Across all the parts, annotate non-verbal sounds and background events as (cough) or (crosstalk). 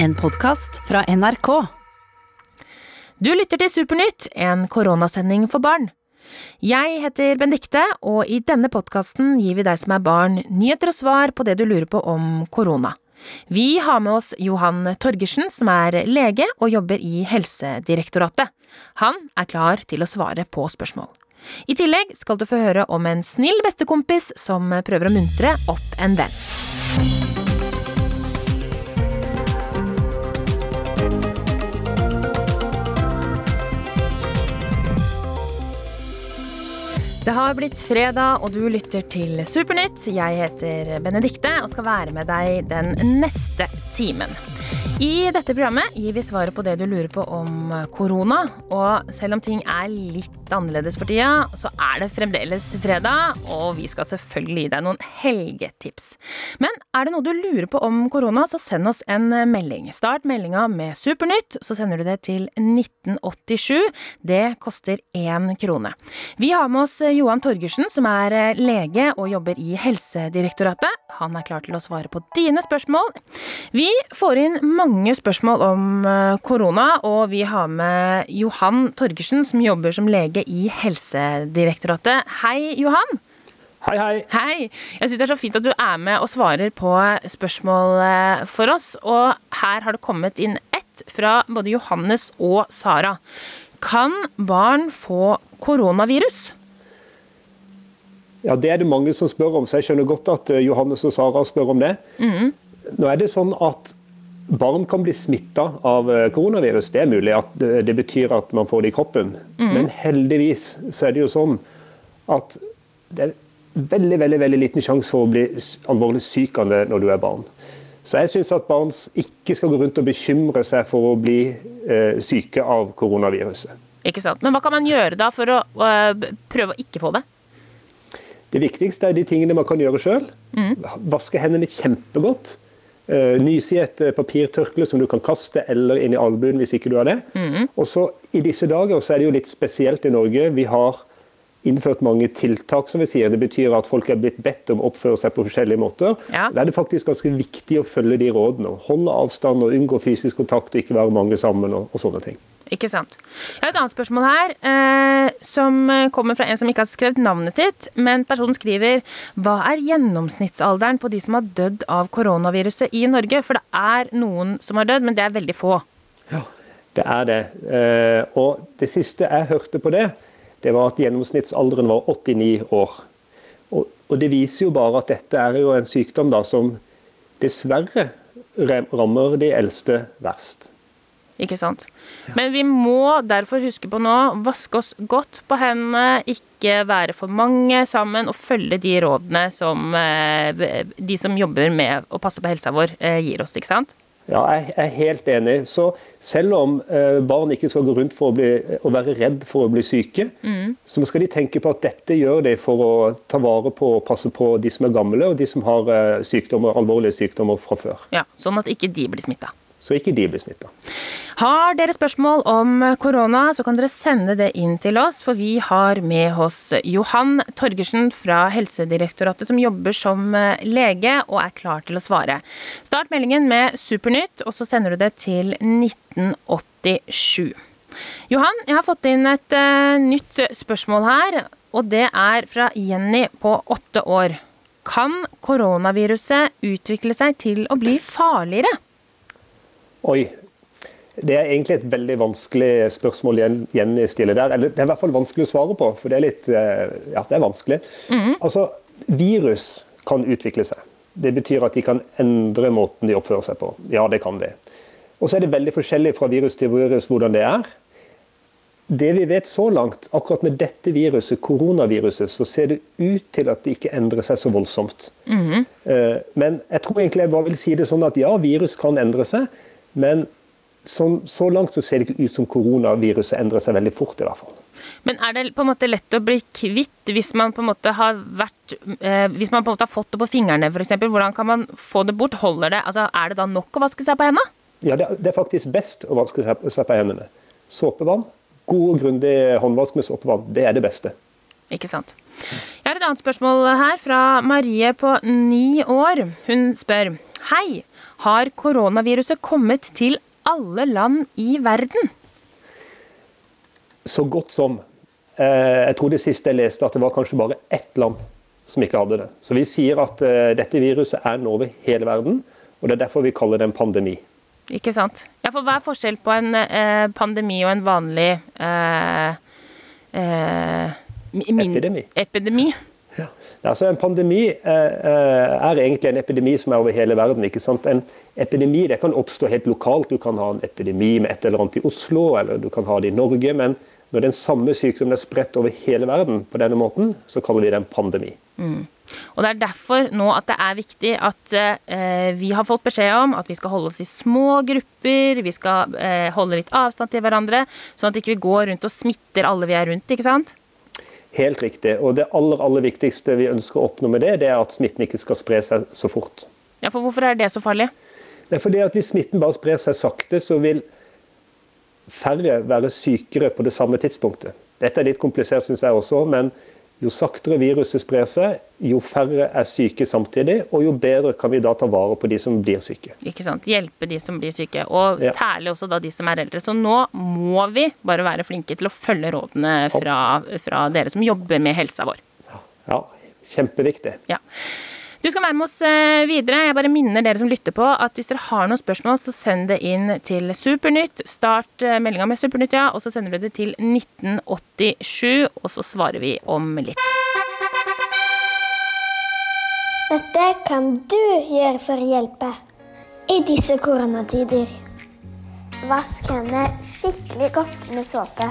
En podkast fra NRK. Du lytter til Supernytt, en koronasending for barn. Jeg heter Benedikte, og i denne podkasten gir vi deg som er barn, nyheter og svar på det du lurer på om korona. Vi har med oss Johan Torgersen, som er lege og jobber i Helsedirektoratet. Han er klar til å svare på spørsmål. I tillegg skal du få høre om en snill bestekompis som prøver å muntre opp en venn. Det har blitt fredag, og du lytter til Supernytt. Jeg heter Benedikte og skal være med deg den neste timen. I dette programmet gir vi svaret på det du lurer på om korona. Og selv om ting er litt annerledes for tida, så er det fremdeles fredag, og vi skal selvfølgelig gi deg noen helgetips. Men er det noe du lurer på om korona, så send oss en melding. Start meldinga med Supernytt, så sender du det til 1987. Det koster én krone. Vi har med oss Johan Torgersen, som er lege og jobber i Helsedirektoratet. Han er klar til å svare på dine spørsmål. Vi får inn mange spørsmål om eh, korona, og vi har med Johan Torgersen, som jobber som lege i Helsedirektoratet. Hei, Johan. Hei, hei. Hei. Jeg syns det er så fint at du er med og svarer på spørsmål eh, for oss. Og her har det kommet inn ett fra både Johannes og Sara. Kan barn få koronavirus? Ja, Det er det mange som spør om, så jeg skjønner godt at eh, Johannes og Sara spør om det. Mm. Nå er det sånn at Barn kan bli smitta av eh, koronavirus. Det er mulig at det betyr at man får det i kroppen. Mm. Men heldigvis så er det jo sånn at det er veldig veldig, veldig liten sjanse for å bli alvorlig syk av det når du er barn. Så jeg syns at barn ikke skal gå rundt og bekymre seg for å bli eh, syke av koronaviruset. Ikke sant. Men hva kan man gjøre da for å øh, prøve å ikke få det? Det viktigste er de tingene man kan gjøre sjøl. Mm. Vaske hendene kjempegodt. Uh, nyse i et uh, papirtørkle som du kan kaste, eller inn i albuen hvis ikke du har det. Mm. Og så I disse dager så er det jo litt spesielt i Norge. Vi har innført mange tiltak, som vi sier. Det betyr at folk er blitt bedt om å oppføre seg på forskjellige måter. Ja. Da er det faktisk ganske viktig å følge de rådene. Holde avstand og unngå fysisk kontakt og ikke være mange sammen og, og sånne ting. Ikke sant. Jeg har et annet spørsmål her, eh, som kommer fra en som ikke har skrevet navnet sitt. Men personen skriver hva er gjennomsnittsalderen på de som har dødd av koronaviruset i Norge? For det er noen som har dødd, men det er veldig få. Ja, det er det. Eh, og det siste jeg hørte på det, det var at gjennomsnittsalderen var 89 år. Og, og det viser jo bare at dette er jo en sykdom da som dessverre rammer de eldste verst. Ikke sant. Men vi må derfor huske på nå vaske oss godt på hendene, ikke være for mange sammen og følge de rådene som eh, de som jobber med å passe på helsa vår, eh, gir oss. ikke sant? Ja, jeg er helt enig. Så selv om eh, barn ikke skal gå rundt for å, bli, å være redd for å bli syke, mm. så skal de tenke på at dette gjør de for å ta vare på og passe på de som er gamle og de som har sykdommer, alvorlige sykdommer fra før. Ja, Sånn at ikke de blir smitta så ikke de blir smitta. Har dere spørsmål om korona, så kan dere sende det inn til oss, for vi har med oss Johan Torgersen fra Helsedirektoratet, som jobber som eh, lege og er klar til å svare. Start meldingen med Supernytt, og så sender du det til 1987. Johan, jeg har fått inn et uh, nytt spørsmål her, og det er fra Jenny på åtte år. Kan koronaviruset utvikle seg til å bli farligere? Oi. Det er egentlig et veldig vanskelig spørsmål Jenny stiller der. Eller det er i hvert fall vanskelig å svare på, for det er litt eh, Ja, det er vanskelig. Mm. Altså, virus kan utvikle seg. Det betyr at de kan endre måten de oppfører seg på. Ja, det kan de. Og så er det veldig forskjellig fra virus til virus hvordan det er. Det vi vet så langt, akkurat med dette viruset, koronaviruset, så ser det ut til at det ikke endrer seg så voldsomt. Mm. Men jeg tror egentlig jeg bare vil si det sånn at ja, virus kan endre seg. Men så, så langt så ser det ikke ut som koronaviruset endrer seg veldig fort, i hvert fall. Men er det på en måte lett å bli kvitt hvis man på en måte har vært eh, Hvis man på en måte har fått det på fingrene, f.eks. Hvordan kan man få det bort? Holder det? Altså, er det da nok å vaske seg på hendene? Ja, det, er faktisk best å vaske seg på hendene. Såpevann. God og grundig håndvask med såpevann. Det er det beste. Ikke sant. Jeg har et annet spørsmål her fra Marie på ni år. Hun spør Hei! Har koronaviruset kommet til alle land i verden? Så godt som. Eh, jeg tror det siste jeg leste at det var kanskje bare ett land som ikke hadde det. Så vi sier at eh, dette viruset er nå over hele verden, og det er derfor vi kaller det en pandemi. Ikke sant. Ja, for hva er forskjell på en eh, pandemi og en vanlig eh, eh, epidemi. epidemi? Altså En pandemi eh, er egentlig en epidemi som er over hele verden. ikke sant? En epidemi det kan oppstå helt lokalt. Du kan ha en epidemi med et eller annet i Oslo, eller du kan ha det i Norge. Men når den samme sykdommen er spredt over hele verden på denne måten, så kaller vi det en pandemi. Mm. Og Det er derfor nå at det er viktig at eh, vi har fått beskjed om at vi skal holde oss i små grupper, vi skal eh, holde litt avstand til hverandre, sånn at vi ikke går rundt og smitter alle vi er rundt. ikke sant? Helt riktig. Og det aller, aller viktigste vi ønsker å oppnå med det, det er at smitten ikke skal spre seg så fort. Ja, for Hvorfor er det så farlig? Det er fordi at Hvis smitten bare sprer seg sakte, så vil færre være sykere på det samme tidspunktet. Dette er litt komplisert, syns jeg også, men jo saktere viruset sprer seg, jo færre er syke samtidig, og jo bedre kan vi da ta vare på de som blir syke. Ikke sant. Hjelpe de som blir syke, og ja. særlig også da de som er eldre. Så nå må vi bare være flinke til å følge rådene fra, fra dere som jobber med helsa vår. Ja, kjempeviktig. Ja. Du skal være med oss eh, videre. Jeg bare minner dere som lytter på at hvis dere har noen spørsmål, så send det inn til Supernytt. Start eh, meldinga med Supernytt, ja, og så sender du det til 1987, og så svarer vi om litt. Dette kan du gjøre for å hjelpe i disse koronatider. Vask hendene skikkelig godt med såpe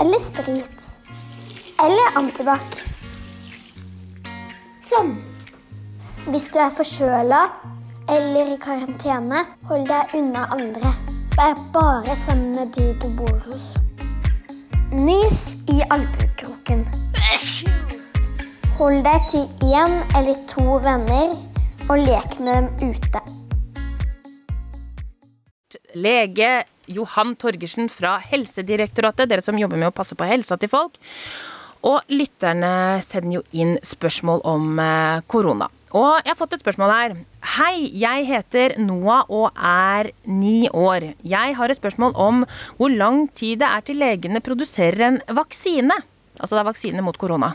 eller sprit. Eller antibac. Sånn. Hvis du er forkjøla eller i karantene, hold deg unna andre. Vær bare sammen med de du bor hos. Nys i albuekroken. Hold deg til én eller to venner og lek med dem ute. Lege Johan Torgersen fra Helsedirektoratet, dere som jobber med å passe på helsa til folk. Og lytterne sender jo inn spørsmål om eh, korona. Og jeg har fått et spørsmål her. Hei, jeg heter Noah og er ni år. Jeg har et spørsmål om hvor lang tid det er til legene produserer en vaksine. Altså det er vaksine mot korona.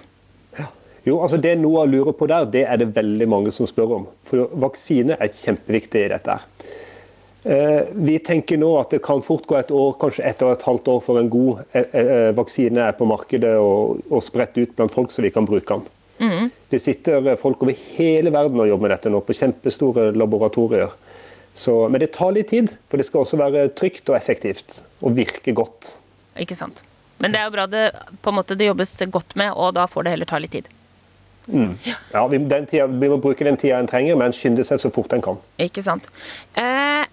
Jo, altså Det Noah lurer på der, det er det veldig mange som spør om. For vaksine er kjempeviktig i dette. her. Eh, vi tenker nå at det kan fort gå et år, kanskje ett og et halvt år før en god eh, eh, vaksine er på markedet og, og spredt ut blant folk, så vi kan bruke den. Mm. Det sitter folk over hele verden og jobber med dette nå, på kjempestore laboratorier. Så, men det tar litt tid, for det skal også være trygt og effektivt og virke godt. Ikke sant. Men det er jo bra det måte det jobbes godt med, og da får det heller ta litt tid. Mm. Ja, vi, tida, vi, må bruke den tida en trenger, men skynde seg så fort en kan. Ikke sant. Eh,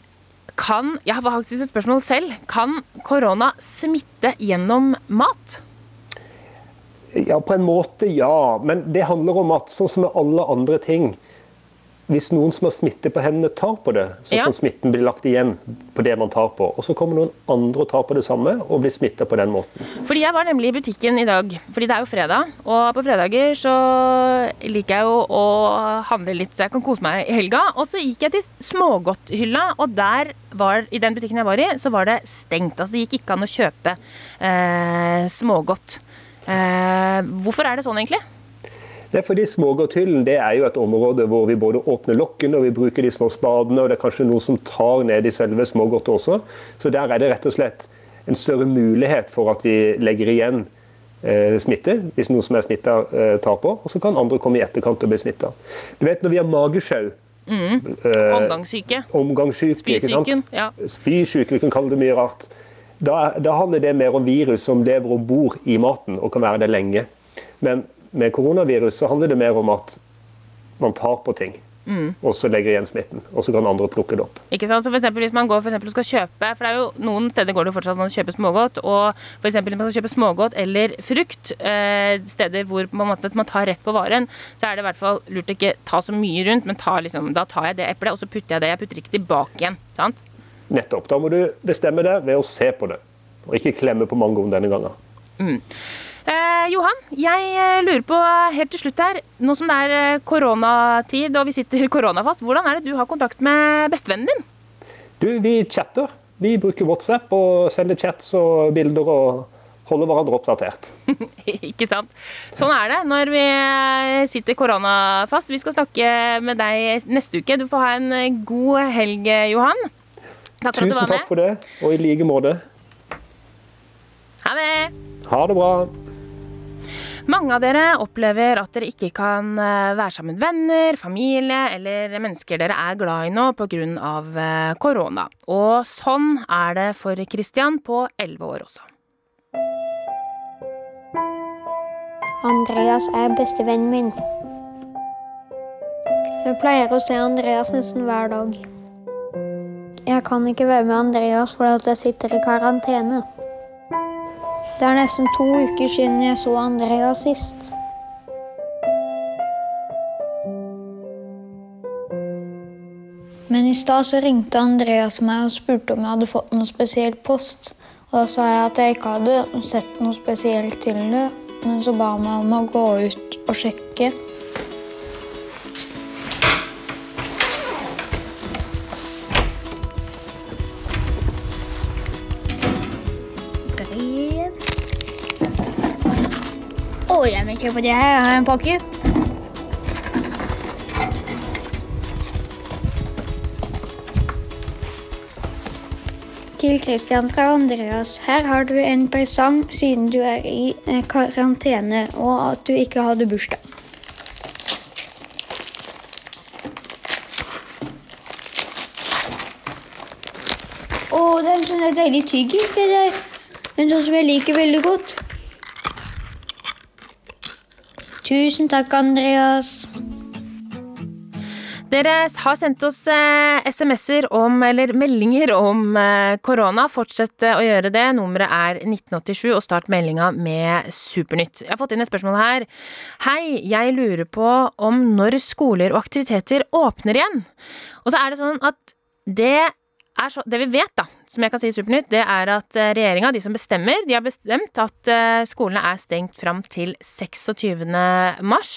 kan, jeg har faktisk et spørsmål selv. Kan korona smitte gjennom mat? Ja, på en måte, ja. Men det handler om at sånn som med alle andre ting Hvis noen som har smitte på hendene, tar på det, så ja. kan smitten bli lagt igjen på det man tar på. Og så kommer noen andre og tar på det samme og blir smitta på den måten. Fordi Jeg var nemlig i butikken i dag, fordi det er jo fredag. Og på fredager så liker jeg jo å handle litt så jeg kan kose meg i helga. Og så gikk jeg til smågodthylla, og der var, i den butikken jeg var i, så var det stengt. Altså Det gikk ikke an å kjøpe eh, smågodt. Eh, hvorfor er det sånn, egentlig? Det er fordi Smågodthyllen det er jo et område hvor vi både åpner lokkene og vi bruker de små spadene, og det er kanskje noe som tar ned i selve smågodtet også. Så der er det rett og slett en større mulighet for at vi legger igjen eh, smitte, hvis noen som er smitta eh, tar på. Og så kan andre komme i etterkant og bli smitta. Du vet når vi har magesjau mm. eh, Omgangssyke. Omgangssyke, Spysyken. Ja. Spysyke, vi kan kalle det mye rart. Da, da, handler det mer om virus som lever og bor i maten og kan være det lenge. Men med koronavirus så handler det mer om at man tar på ting. Mm. Og så legger igjen smitten. Og så kan andre plukke det opp. Ikke sant? Så for eksempel, Hvis man går for og skal kjøpe For det er jo noen steder går det fortsatt an å kjøpe smågodt. Og for eksempel, hvis man skal kjøpe smågodt eller frukt, eh, steder hvor man, man, tar rett på varen, så er det i hvert fall lurt å ikke ta så mye rundt, men ta liksom, da tar jeg det eplet, og så putter jeg det. Jeg putter ikke tilbake igjen. sant? Nettopp. Da må du bestemme det ved å se på det, og ikke klemme på mangoen denne gangen. Mm. Eh, Johan, jeg eh, lurer på helt til slutt her, nå som det er eh, koronatid og vi sitter (laughs) koronafast, hvordan er det du har kontakt med bestevennen din? Du, vi chatter. Vi bruker WhatsApp og sender chats og bilder og holder hverandre oppdatert. (laughs) Ikke sant. Sånn er det når vi eh, sitter koronafast. Vi skal snakke med deg neste uke. Du får ha en eh, god helg, eh, Johan. Takk for at du Tusen var takk med. for det, og i like måte. Ha det. Ha det bra. Mange av dere opplever at dere ikke kan eh, være sammen med venner, familie eller mennesker dere er glad i nå pga. eh, korona. Og sånn er det for Christian på 11 år også. Andreas er bestevennen min. Jeg pleier å se Andreas nesten hver dag. Jeg kan ikke være med Andreas fordi jeg sitter i karantene. Det er nesten to uker siden jeg så Andrea sist. Men i stad ringte Andreas meg og spurte om jeg hadde fått noe spesiell post. Og da sa jeg at jeg ikke hadde sett noe spesielt til det, men så ba han meg om å gå ut og sjekke. Å, på det er. Jeg en pakke. Til Christian fra Andreas. Her har du en presang siden du er i eh, karantene og at du ikke hadde bursdag. Å, det er en sånn deilig tyggis, det der. En sånn som jeg liker veldig godt. Tusen takk, Andreas. Dere har sendt oss eh, SMS-er om, eller meldinger om eh, korona. Fortsett eh, å gjøre det. Nummeret er 1987, og start meldinga med Supernytt. Jeg har fått inn et spørsmål her. Hei, jeg lurer på om når skoler og aktiviteter åpner igjen. Og så er det sånn at det så, det vi vet, da, som jeg kan si i Supernytt, det er at regjeringa, de som bestemmer, de har bestemt at eh, skolene er stengt fram til 26. mars.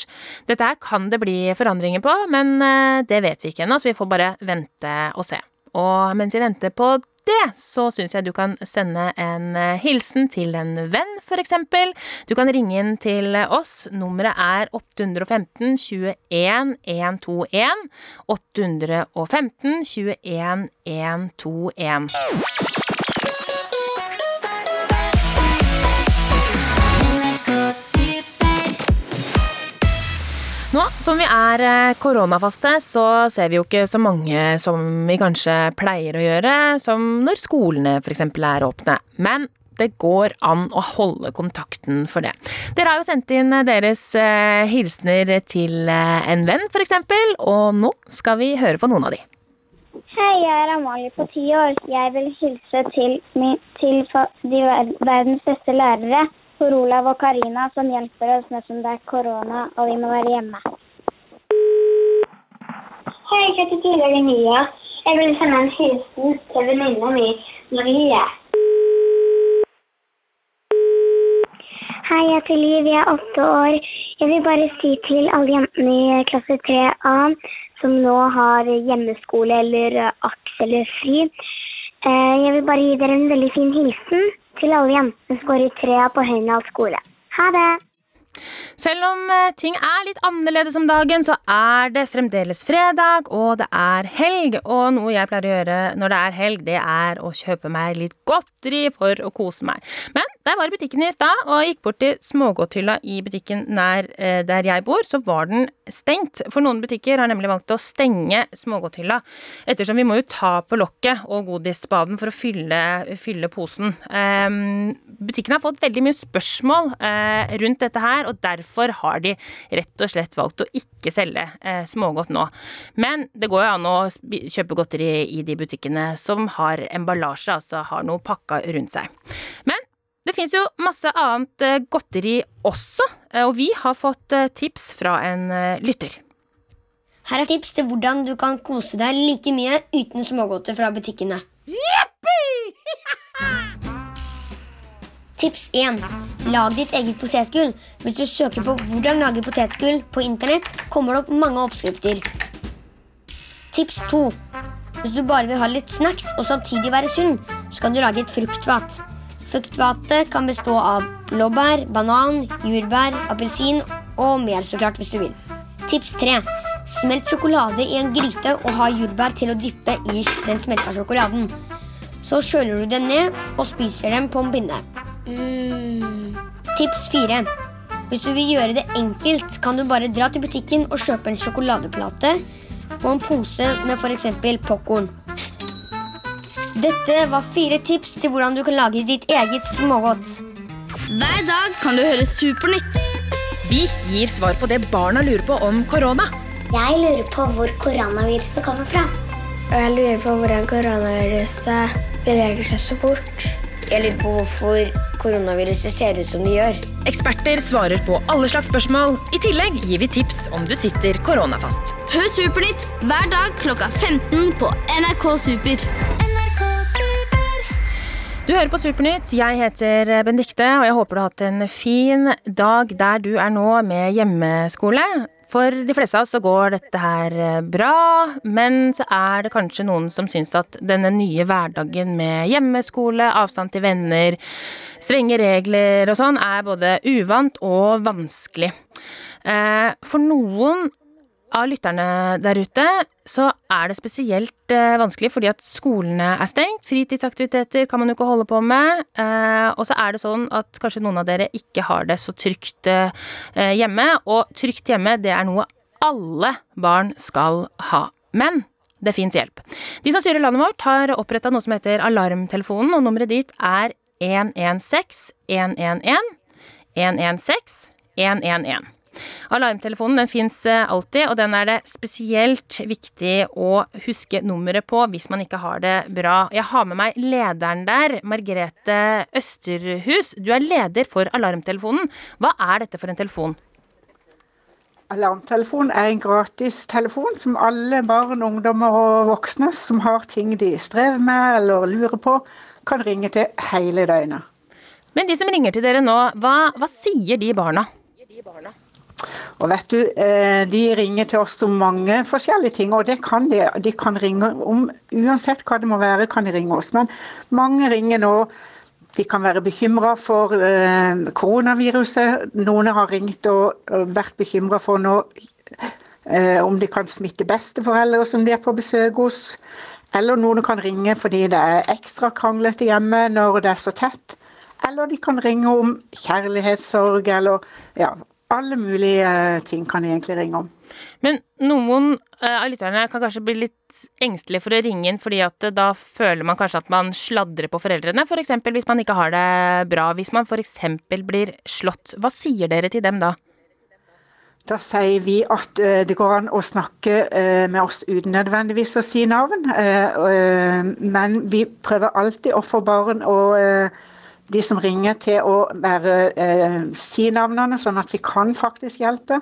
Dette her kan det bli forandringer på, men eh, det vet vi ikke ennå, så vi får bare vente og se. Og mens vi venter på det, så syns jeg du kan sende en eh, hilsen til en venn, eksempel. Du kan ringe inn til oss. Nummeret er 815 21 121. 815 21 121. Nå som vi er eh, koronafaste, så ser vi jo ikke så mange som vi kanskje pleier å gjøre, som når skolene f.eks. er åpne. Men det går an å holde kontakten for det. Dere har jo sendt inn deres eh, hilsener til eh, en venn, f.eks., og nå skal vi høre på noen av de. Hei, jeg er Amalie på ti år. Jeg vil hilse til, til de verdens beste lærere, Tor Olav og Karina, som hjelper oss nesten det er korona og vi må være hjemme. Hei, heter Tina Linnea. Jeg vil sende en hilsen til venninna mi, Marie. Hei, jeg heter Liv. Jeg er åtte år. Jeg vil bare si til alle jentene i klasse 3A som nå har hjemmeskole eller AKS eller fri. Eh, Jeg vil bare gi dere en veldig fin hilsen til alle jentene som går i 3A på Høynald skole. Ha det! Selv om eh, ting er litt annerledes om dagen, så er det fremdeles fredag, og det er helg. Og noe jeg pleier å gjøre når det er helg, det er å kjøpe meg litt godteri for å kose meg. Men jeg var butikken i stad og gikk bort til smågodthylla i butikken nær eh, der jeg bor, så var den stengt. For noen butikker har nemlig valgt å stenge smågodthylla, ettersom vi må jo ta på lokket og godisspaden for å fylle, fylle posen. Um, butikken har fått veldig mye spørsmål eh, rundt dette her, og derfor har de rett og slett valgt å ikke selge eh, smågodt nå. Men det går jo an å kjøpe godteri i de butikkene som har emballasje, altså har noe pakka rundt seg. Men det fins jo masse annet eh, godteri også, eh, og vi har fått tips fra en lytter. Her er tips til hvordan du kan kose deg like mye uten smågodter fra butikkene. (laughs) Tips 1. Lag ditt eget potetgull. Hvis du søker på 'hvordan lage potetgull' på internett, kommer det opp mange oppskrifter. Tips 2. Hvis du bare vil ha litt snacks og samtidig være sunn, så kan du lage et fruktfat. Fruktfatet kan bestå av blåbær, banan, jordbær, appelsin og mer, så klart, hvis du vil. Tips 3. Smelt sjokolade i en gryte og ha jordbær til å dyppe i den smelta sjokoladen. Så kjøler du dem ned og spiser dem på en pinne. Tips 4. Hvis du vil gjøre det enkelt, kan du bare dra til butikken og kjøpe en sjokoladeplate og en pose med f.eks. popkorn. Dette var fire tips til hvordan du kan lage ditt eget smågodt. Hver dag kan du høre Supernytt. Vi gir svar på det barna lurer på om korona. Jeg lurer på hvor koronaviruset kommer fra. Og jeg lurer på hvordan koronaviruset beveger seg så fort. Jeg lurer på hvorfor koronaviruset ser ut som det gjør. Eksperter svarer på alle slags spørsmål. I tillegg gir vi tips om du sitter koronafast. Hør Supernytt hver dag klokka 15 på NRK Super. Du hører på Supernytt. Jeg heter Bendikte, og jeg håper du har hatt en fin dag der du er nå med hjemmeskole. For de fleste av oss så går dette her bra, men så er det kanskje noen som syns at denne nye hverdagen med hjemmeskole, avstand til venner, strenge regler og sånn er både uvant og vanskelig. Eh, For noen av lytterne der ute, så er det spesielt eh, vanskelig fordi at skolene er stengt. Fritidsaktiviteter kan man jo ikke holde på med. Eh, og så er det sånn at kanskje noen av dere ikke har det så trygt eh, hjemme. Og trygt hjemme, det er noe alle barn skal ha. Men det fins hjelp. De som styrer landet vårt, har oppretta noe som heter Alarmtelefonen, og nummeret dit er 116 111 116 111. Alarmtelefonen den fins alltid, og den er det spesielt viktig å huske nummeret på hvis man ikke har det bra. Jeg har med meg lederen der, Margrethe Østerhus. Du er leder for Alarmtelefonen. Hva er dette for en telefon? Alarmtelefon er en gratis telefon som alle barn, ungdommer og voksne som har ting de strever med eller lurer på, kan ringe til hele døgnet. Men de som ringer til dere nå, hva, hva sier de barna? Og vet du, eh, De ringer til oss om mange forskjellige ting, og det kan de. De kan ringe om Uansett hva det må være, kan de ringe oss. Men mange ringer nå. De kan være bekymra for eh, koronaviruset. Noen har ringt og, vært bekymra for nå, eh, om de kan smitte besteforeldre som de er på besøk hos. Eller noen kan ringe fordi det er ekstra kranglete hjemme når det er så tett. Eller de kan ringe om kjærlighetssorg eller ja, alle mulige ting kan de egentlig ringe om. Men noen eh, av lytterne kan kanskje bli litt engstelige for å ringe inn, fordi at eh, da føler man kanskje at man sladrer på foreldrene. F.eks. For hvis man ikke har det bra. Hvis man f.eks. blir slått. Hva sier dere til dem da? Da sier vi at eh, det går an å snakke eh, med oss uten nødvendigvis å si navn. eh, eh, Men vi prøver alltid å få barn eh, de som ringer til å være, eh, si navnene, sånn at vi kan faktisk hjelpe.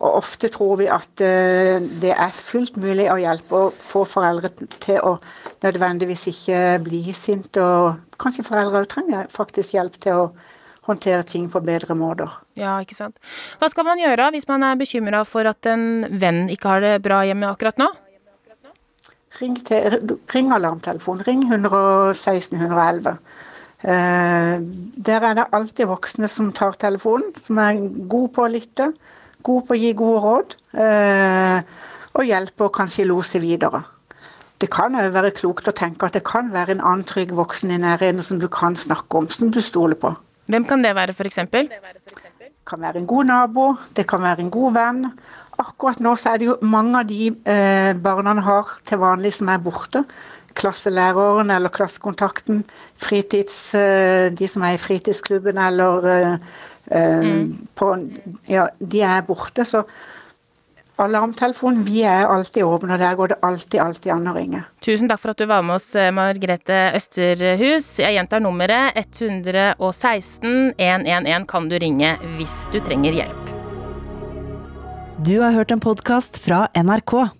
Og ofte tror vi at eh, det er fullt mulig å hjelpe og få foreldre til å nødvendigvis ikke bli sinte. Og kanskje foreldre òg trenger faktisk hjelp til å håndtere ting på bedre måter. Ja, ikke sant. Hva skal man gjøre hvis man er bekymra for at en venn ikke har det bra hjemme akkurat nå? Ring, til, ring alarmtelefonen. Ring 116 111. Eh, der er det alltid voksne som tar telefonen, som er gode på å lytte, gode på å gi gode råd, eh, og hjelpe og kanskje lose videre. Det kan òg være klokt å tenke at det kan være en annen trygg voksen i nærheten som du kan snakke om, som du stoler på. Hvem kan det være, f.eks.? Det kan være en god nabo, det kan være en god venn. Akkurat nå så er det jo mange av de eh, barna har til vanlig som er borte. Klasselæreren eller klassekontakten, fritids, eh, de som er i fritidsklubben eller eh, eh, på, ja, De er borte. Så alarmtelefonen, vi er alltid åpne, og der går det alltid, alltid an å ringe. Tusen takk for at du var med oss, Margrethe Østerhus. Jeg gjentar nummeret 116 111 kan du ringe hvis du trenger hjelp. Du har hørt en podkast fra NRK.